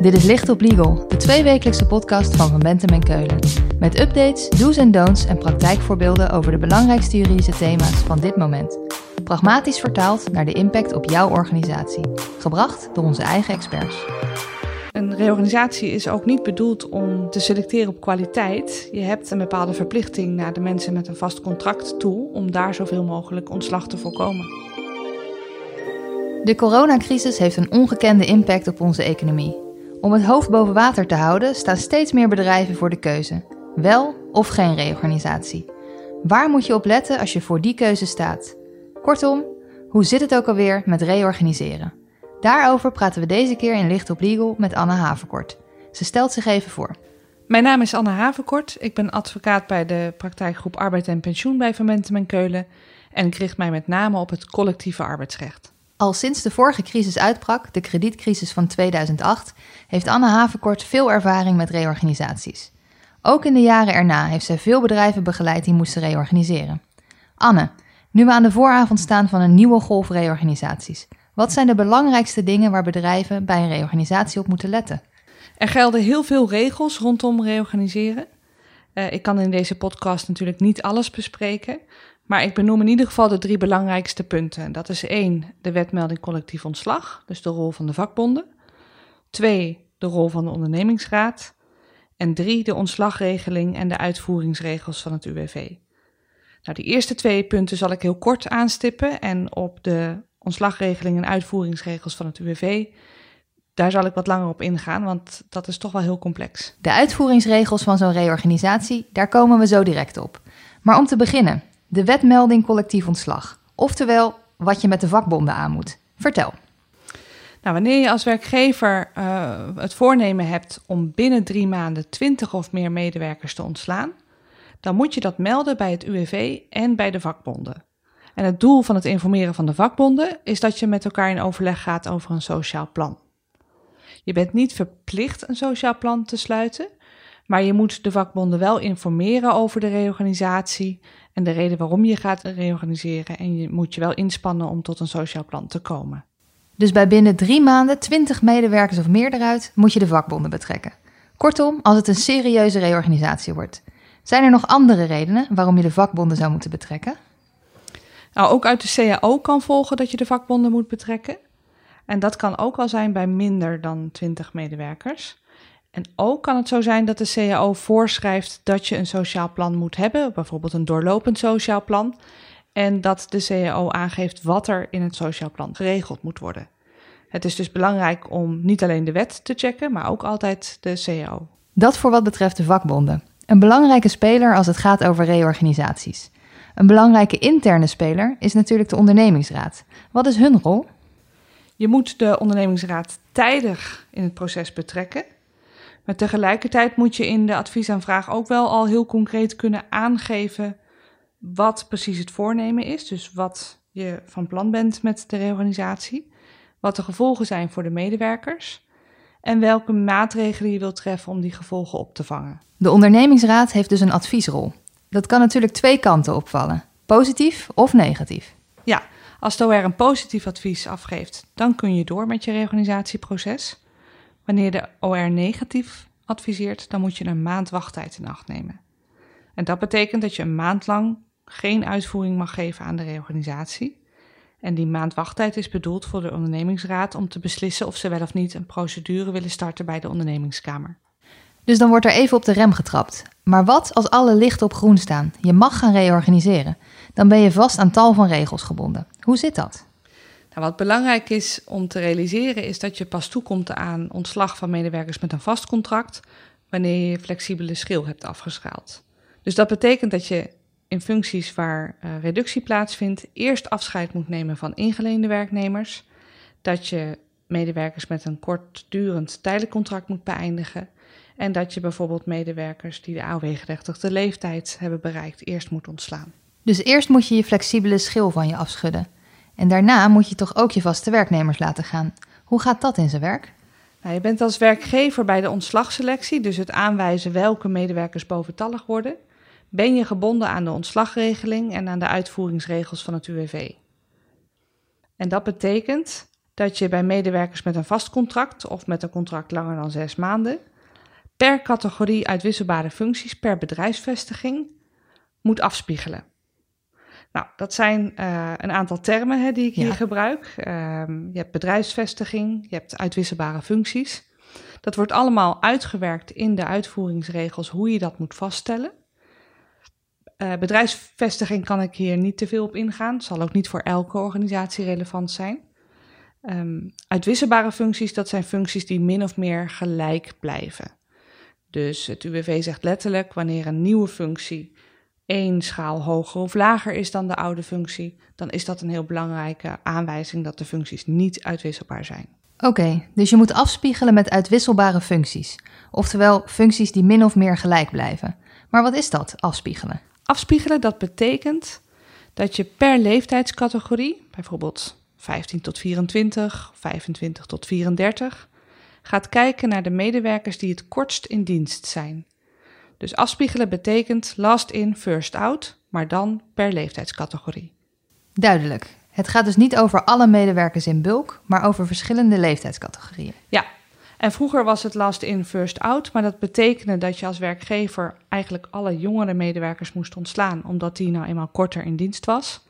Dit is Licht op Legal, de tweewekelijkse podcast van Van Bentem en Keulen. Met updates, do's en don'ts en praktijkvoorbeelden over de belangrijkste juridische thema's van dit moment. Pragmatisch vertaald naar de impact op jouw organisatie. Gebracht door onze eigen experts. Een reorganisatie is ook niet bedoeld om te selecteren op kwaliteit. Je hebt een bepaalde verplichting naar de mensen met een vast contract toe om daar zoveel mogelijk ontslag te voorkomen. De coronacrisis heeft een ongekende impact op onze economie. Om het hoofd boven water te houden staan steeds meer bedrijven voor de keuze: wel of geen reorganisatie. Waar moet je op letten als je voor die keuze staat? Kortom, hoe zit het ook alweer met reorganiseren? Daarover praten we deze keer in Licht op Legal met Anne Havenkort. Ze stelt zich even voor. Mijn naam is Anne Havenkort. Ik ben advocaat bij de praktijkgroep Arbeid en Pensioen bij Vermentem en Keulen. En ik richt mij met name op het collectieve arbeidsrecht. Al sinds de vorige crisis uitbrak, de kredietcrisis van 2008, heeft Anne Havenkort veel ervaring met reorganisaties. Ook in de jaren erna heeft zij veel bedrijven begeleid die moesten reorganiseren. Anne, nu we aan de vooravond staan van een nieuwe golf reorganisaties, wat zijn de belangrijkste dingen waar bedrijven bij een reorganisatie op moeten letten? Er gelden heel veel regels rondom reorganiseren. Uh, ik kan in deze podcast natuurlijk niet alles bespreken, maar ik benoem in ieder geval de drie belangrijkste punten. Dat is één, de wetmelding collectief ontslag, dus de rol van de vakbonden. Twee, de rol van de ondernemingsraad. En drie, de ontslagregeling en de uitvoeringsregels van het UWV. Nou, die eerste twee punten zal ik heel kort aanstippen en op de ontslagregeling en uitvoeringsregels van het UWV, daar zal ik wat langer op ingaan, want dat is toch wel heel complex. De uitvoeringsregels van zo'n reorganisatie, daar komen we zo direct op. Maar om te beginnen, de wetmelding collectief ontslag. Oftewel, wat je met de vakbonden aan moet. Vertel. Nou, wanneer je als werkgever uh, het voornemen hebt om binnen drie maanden 20 of meer medewerkers te ontslaan, dan moet je dat melden bij het UWV en bij de vakbonden. En het doel van het informeren van de vakbonden is dat je met elkaar in overleg gaat over een sociaal plan. Je bent niet verplicht een sociaal plan te sluiten, maar je moet de vakbonden wel informeren over de reorganisatie en de reden waarom je gaat reorganiseren. En je moet je wel inspannen om tot een sociaal plan te komen. Dus bij binnen drie maanden 20 medewerkers of meer eruit moet je de vakbonden betrekken. Kortom, als het een serieuze reorganisatie wordt. Zijn er nog andere redenen waarom je de vakbonden zou moeten betrekken? Nou, ook uit de CAO kan volgen dat je de vakbonden moet betrekken. En dat kan ook al zijn bij minder dan 20 medewerkers. En ook kan het zo zijn dat de CAO voorschrijft dat je een sociaal plan moet hebben, bijvoorbeeld een doorlopend sociaal plan. En dat de CAO aangeeft wat er in het sociaal plan geregeld moet worden. Het is dus belangrijk om niet alleen de wet te checken, maar ook altijd de CAO. Dat voor wat betreft de vakbonden. Een belangrijke speler als het gaat over reorganisaties. Een belangrijke interne speler is natuurlijk de ondernemingsraad. Wat is hun rol? Je moet de ondernemingsraad tijdig in het proces betrekken. Maar tegelijkertijd moet je in de adviesaanvraag ook wel al heel concreet kunnen aangeven wat precies het voornemen is. Dus wat je van plan bent met de reorganisatie, wat de gevolgen zijn voor de medewerkers en welke maatregelen je wilt treffen om die gevolgen op te vangen. De ondernemingsraad heeft dus een adviesrol. Dat kan natuurlijk twee kanten opvallen: positief of negatief. Ja, als de OR een positief advies afgeeft, dan kun je door met je reorganisatieproces. Wanneer de OR negatief adviseert, dan moet je een maand wachttijd in acht nemen. En dat betekent dat je een maand lang geen uitvoering mag geven aan de reorganisatie. En die maand wachttijd is bedoeld voor de ondernemingsraad om te beslissen of ze wel of niet een procedure willen starten bij de ondernemingskamer. Dus dan wordt er even op de rem getrapt. Maar wat als alle lichten op groen staan? Je mag gaan reorganiseren. Dan ben je vast aan tal van regels gebonden. Hoe zit dat? Nou, wat belangrijk is om te realiseren is dat je pas toekomt aan ontslag van medewerkers met een vast contract wanneer je flexibele schil hebt afgeschaald. Dus dat betekent dat je in functies waar uh, reductie plaatsvindt eerst afscheid moet nemen van ingeleende werknemers, dat je medewerkers met een kortdurend tijdelijk contract moet beëindigen en dat je bijvoorbeeld medewerkers die de AOW-gerechtigde leeftijd hebben bereikt eerst moet ontslaan. Dus eerst moet je je flexibele schil van je afschudden. En daarna moet je toch ook je vaste werknemers laten gaan. Hoe gaat dat in zijn werk? Nou, je bent als werkgever bij de ontslagselectie, dus het aanwijzen welke medewerkers boventallig worden, ben je gebonden aan de ontslagregeling en aan de uitvoeringsregels van het UWV. En dat betekent dat je bij medewerkers met een vast contract of met een contract langer dan zes maanden per categorie uitwisselbare functies per bedrijfsvestiging moet afspiegelen. Nou, dat zijn uh, een aantal termen hè, die ik hier gebruik. Um, je hebt bedrijfsvestiging, je hebt uitwisselbare functies. Dat wordt allemaal uitgewerkt in de uitvoeringsregels hoe je dat moet vaststellen. Uh, bedrijfsvestiging kan ik hier niet te veel op ingaan. Zal ook niet voor elke organisatie relevant zijn. Um, uitwisselbare functies, dat zijn functies die min of meer gelijk blijven. Dus het UWV zegt letterlijk wanneer een nieuwe functie één schaal hoger of lager is dan de oude functie, dan is dat een heel belangrijke aanwijzing dat de functies niet uitwisselbaar zijn. Oké, dus je moet afspiegelen met uitwisselbare functies, oftewel functies die min of meer gelijk blijven. Maar wat is dat, afspiegelen? Afspiegelen, dat betekent dat je per leeftijdscategorie, bijvoorbeeld 15 tot 24, 25 tot 34, gaat kijken naar de medewerkers die het kortst in dienst zijn. Dus afspiegelen betekent last in, first out, maar dan per leeftijdscategorie. Duidelijk. Het gaat dus niet over alle medewerkers in bulk, maar over verschillende leeftijdscategorieën. Ja, en vroeger was het last in, first out, maar dat betekende dat je als werkgever eigenlijk alle jongere medewerkers moest ontslaan, omdat die nou eenmaal korter in dienst was.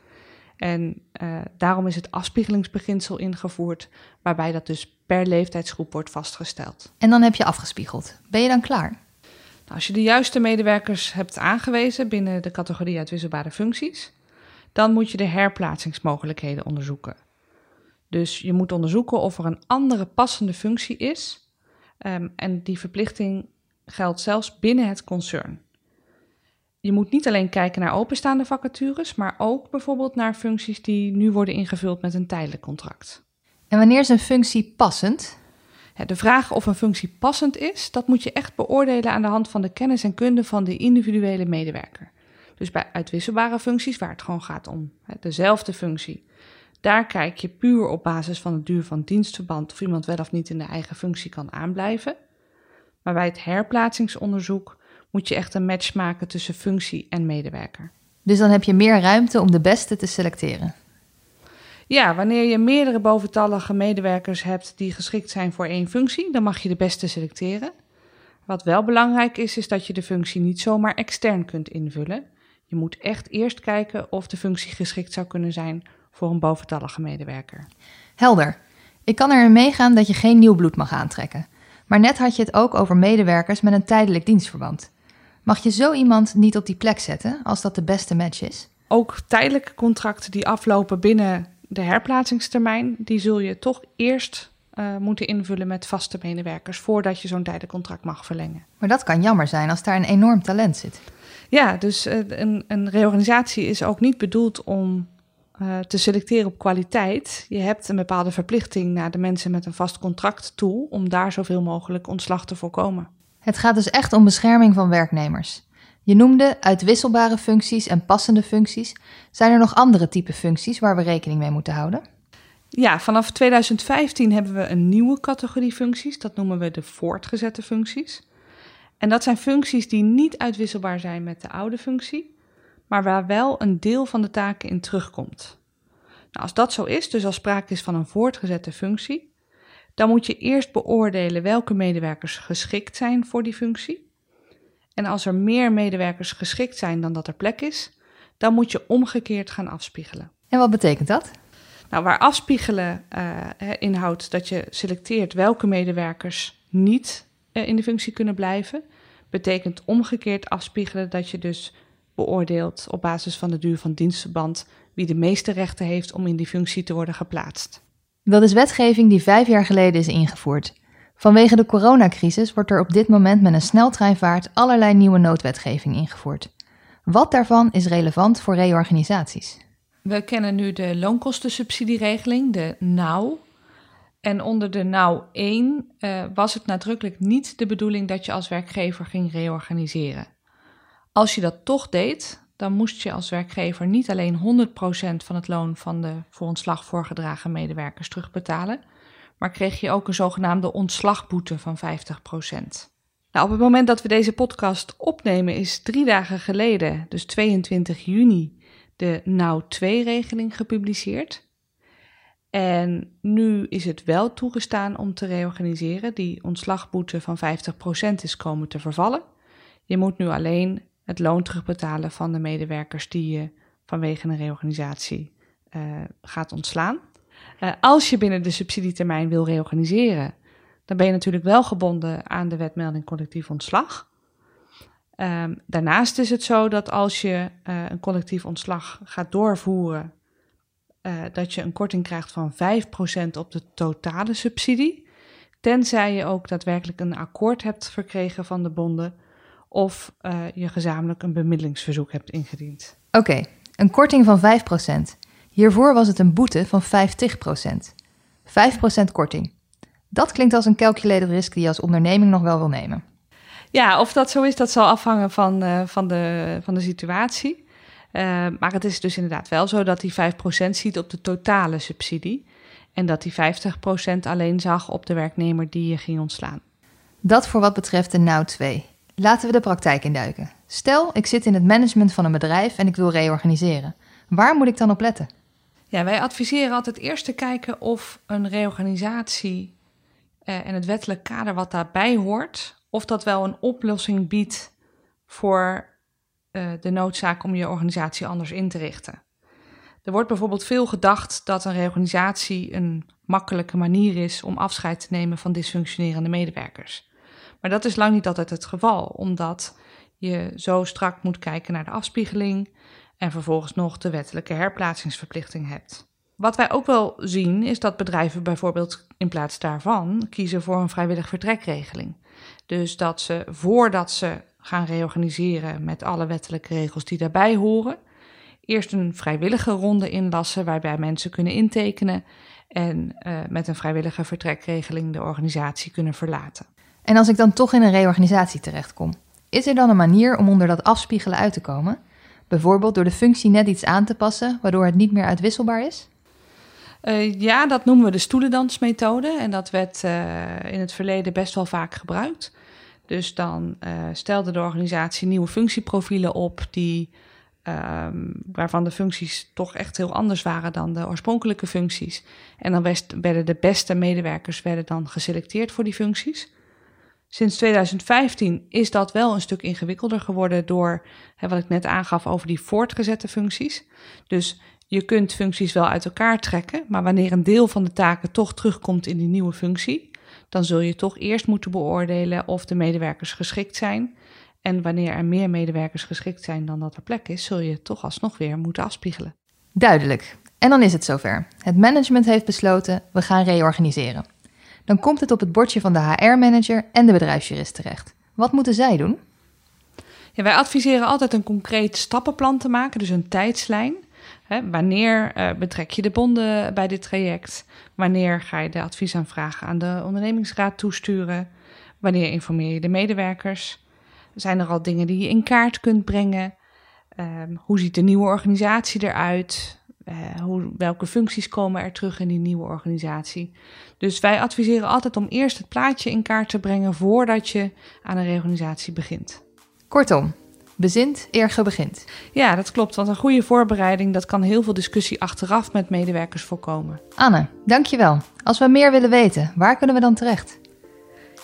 En uh, daarom is het afspiegelingsbeginsel ingevoerd, waarbij dat dus per leeftijdsgroep wordt vastgesteld. En dan heb je afgespiegeld. Ben je dan klaar? Als je de juiste medewerkers hebt aangewezen binnen de categorie uitwisselbare functies, dan moet je de herplaatsingsmogelijkheden onderzoeken. Dus je moet onderzoeken of er een andere passende functie is. Um, en die verplichting geldt zelfs binnen het concern. Je moet niet alleen kijken naar openstaande vacatures, maar ook bijvoorbeeld naar functies die nu worden ingevuld met een tijdelijk contract. En wanneer is een functie passend? De vraag of een functie passend is, dat moet je echt beoordelen aan de hand van de kennis en kunde van de individuele medewerker. Dus bij uitwisselbare functies, waar het gewoon gaat om dezelfde functie, daar kijk je puur op basis van het duur van dienstverband of iemand wel of niet in de eigen functie kan aanblijven. Maar bij het herplaatsingsonderzoek moet je echt een match maken tussen functie en medewerker. Dus dan heb je meer ruimte om de beste te selecteren. Ja, wanneer je meerdere boventallige medewerkers hebt die geschikt zijn voor één functie, dan mag je de beste selecteren. Wat wel belangrijk is, is dat je de functie niet zomaar extern kunt invullen. Je moet echt eerst kijken of de functie geschikt zou kunnen zijn voor een boventallige medewerker. Helder. Ik kan erin meegaan dat je geen nieuw bloed mag aantrekken. Maar net had je het ook over medewerkers met een tijdelijk dienstverband. Mag je zo iemand niet op die plek zetten als dat de beste match is? Ook tijdelijke contracten die aflopen binnen de herplaatsingstermijn, die zul je toch eerst uh, moeten invullen met vaste medewerkers voordat je zo'n tijdelijk contract mag verlengen. Maar dat kan jammer zijn als daar een enorm talent zit. Ja, dus uh, een, een, reorganisatie is ook niet bedoeld om uh, te selecteren op kwaliteit. Je hebt een bepaalde verplichting naar de mensen met een vast contract toe om daar zoveel mogelijk ontslag te voorkomen. Het gaat dus echt om bescherming van werknemers. Je noemde uitwisselbare functies en passende functies. Zijn er nog andere type functies waar we rekening mee moeten houden? Ja, vanaf 2015 hebben we een nieuwe categorie functies. Dat noemen we de voortgezette functies. En dat zijn functies die niet uitwisselbaar zijn met de oude functie, maar waar wel een deel van de taken in terugkomt. Nou, als dat zo is, dus als sprake is van een voortgezette functie, dan moet je eerst beoordelen welke medewerkers geschikt zijn voor die functie. En als er meer medewerkers geschikt zijn dan dat er plek is, dan moet je omgekeerd gaan afspiegelen. En wat betekent dat? Nou, waar afspiegelen uh, inhoudt dat je selecteert welke medewerkers niet uh, in de functie kunnen blijven, betekent omgekeerd afspiegelen dat je dus beoordeelt op basis van de duur van dienstverband wie de meeste rechten heeft om in die functie te worden geplaatst. Dat is wetgeving die vijf jaar geleden is ingevoerd. Vanwege de coronacrisis wordt er op dit moment met een sneltreinvaart allerlei nieuwe noodwetgeving ingevoerd. Wat daarvan is relevant voor reorganisaties? We kennen nu de loonkostensubsidieregeling, de NOW. En onder de NOW 1 uh, was het nadrukkelijk niet de bedoeling dat je als werkgever ging reorganiseren. Als je dat toch deed, dan moest je als werkgever niet alleen 100% van het loon van de voor ontslag voorgedragen medewerkers terugbetalen, maar kreeg je ook een zogenaamde ontslagboete van 50%. Nou, op het moment dat we deze podcast opnemen is drie dagen geleden, dus 22 juni, de NOW 2-regeling gepubliceerd. En nu is het wel toegestaan om te reorganiseren. Die ontslagboete van 50% is komen te vervallen. Je moet nu alleen het loon terugbetalen van de medewerkers die je vanwege een reorganisatie uh, gaat ontslaan. Uh, als je binnen de subsidietermijn wil reorganiseren, dan ben je natuurlijk wel gebonden aan de wetmelding collectief ontslag. Um, daarnaast is het zo dat als je uh, een collectief ontslag gaat doorvoeren, dat je een korting krijgt van 5% op de totale subsidie. Tenzij je ook daadwerkelijk een akkoord hebt verkregen van de bonden of je gezamenlijk een bemiddelingsverzoek hebt ingediend. Oké, een korting van 5%. Hiervoor was het een boete van 50%. 5% korting. Dat klinkt als een calculated risk die je als onderneming nog wel wil nemen. Ja, of dat zo is, dat zal afhangen van, uh, van, de, van de situatie. Uh, maar het is dus inderdaad wel zo dat die 5% ziet op de totale subsidie. En dat die 50% alleen zag op de werknemer die je ging ontslaan. Dat voor wat betreft de NOW 2. Laten we de praktijk induiken. Stel, ik zit in het management van een bedrijf en ik wil reorganiseren. Waar moet ik dan op letten? Ja, wij adviseren altijd eerst te kijken of een reorganisatie eh, en het wettelijk kader wat daarbij hoort, of dat wel een oplossing biedt voor eh, de noodzaak om je organisatie anders in te richten. Er wordt bijvoorbeeld veel gedacht dat een reorganisatie een makkelijke manier is om afscheid te nemen van dysfunctionerende medewerkers. Maar dat is lang niet altijd het geval, omdat je zo strak moet kijken naar de afspiegeling en vervolgens nog de wettelijke herplaatsingsverplichting hebt. Wat wij ook wel zien is dat bedrijven bijvoorbeeld in plaats daarvan kiezen voor een vrijwillig vertrekregeling. Dus dat ze voordat ze gaan reorganiseren met alle wettelijke regels die daarbij horen, eerst een vrijwillige ronde inlassen waarbij mensen kunnen intekenen en uh, met een vrijwillige vertrekregeling de organisatie kunnen verlaten. En als ik dan toch in een reorganisatie terechtkom, is er dan een manier om onder dat afspiegelen uit te komen? Bijvoorbeeld door de functie net iets aan te passen, waardoor het niet meer uitwisselbaar is? Uh, ja, dat noemen we de stoelendansmethode. En dat werd uh, in het verleden best wel vaak gebruikt. Dus dan uh, stelde de organisatie nieuwe functieprofielen op die, um, waarvan de functies toch echt heel anders waren dan de oorspronkelijke functies. En dan werden de beste medewerkers werden dan geselecteerd voor die functies. Sinds 2015 is dat wel een stuk ingewikkelder geworden door hè, wat ik net aangaf over die voortgezette functies. Dus je kunt functies wel uit elkaar trekken, maar wanneer een deel van de taken toch terugkomt in die nieuwe functie, dan zul je toch eerst moeten beoordelen of de medewerkers geschikt zijn. En wanneer er meer medewerkers geschikt zijn dan dat er plek is, zul je toch alsnog weer moeten afspiegelen. Duidelijk. En dan is het zover. Het management heeft besloten, we gaan reorganiseren dan komt het op het bordje van de HR-manager en de bedrijfsjurist terecht. Wat moeten zij doen? Ja, wij adviseren altijd een concreet stappenplan te maken, dus een tijdslijn. wanneer uh, betrek je de bonden bij dit traject? Wanneer ga je de adviesaanvraag aan de ondernemingsraad toesturen? Wanneer informeer je de medewerkers? Zijn er al dingen die je in kaart kunt brengen? Um, hoe ziet de nieuwe organisatie eruit? Uh, hoe, welke functies komen er terug in die nieuwe organisatie? Dus wij adviseren altijd om eerst het plaatje in kaart te brengen voordat je aan een reorganisatie begint. Kortom, bezint eer begint. Ja, dat klopt, want een goede voorbereiding dat kan heel veel discussie achteraf met medewerkers voorkomen. Anne, dankjewel. Als we meer willen weten, waar kunnen we dan terecht?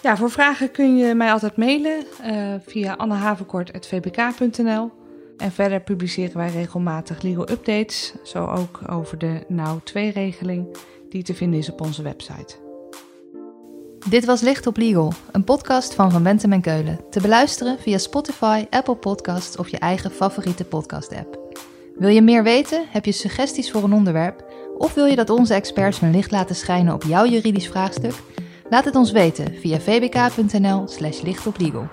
Ja, voor vragen kun je mij altijd mailen uh, via annehavenkort.vbk.nl. En verder publiceren wij regelmatig legal updates, zo ook over de NOW 2-regeling, die te vinden is op onze website. Dit was Licht op Legal, een podcast van Van Bentem en Keulen. Te beluisteren via Spotify, Apple Podcasts of je eigen favoriete podcast-app. Wil je meer weten? Heb je suggesties voor een onderwerp? Of wil je dat onze experts hun licht laten schijnen op jouw juridisch vraagstuk? Laat het ons weten via vbk.nl/slash lichtoplegal.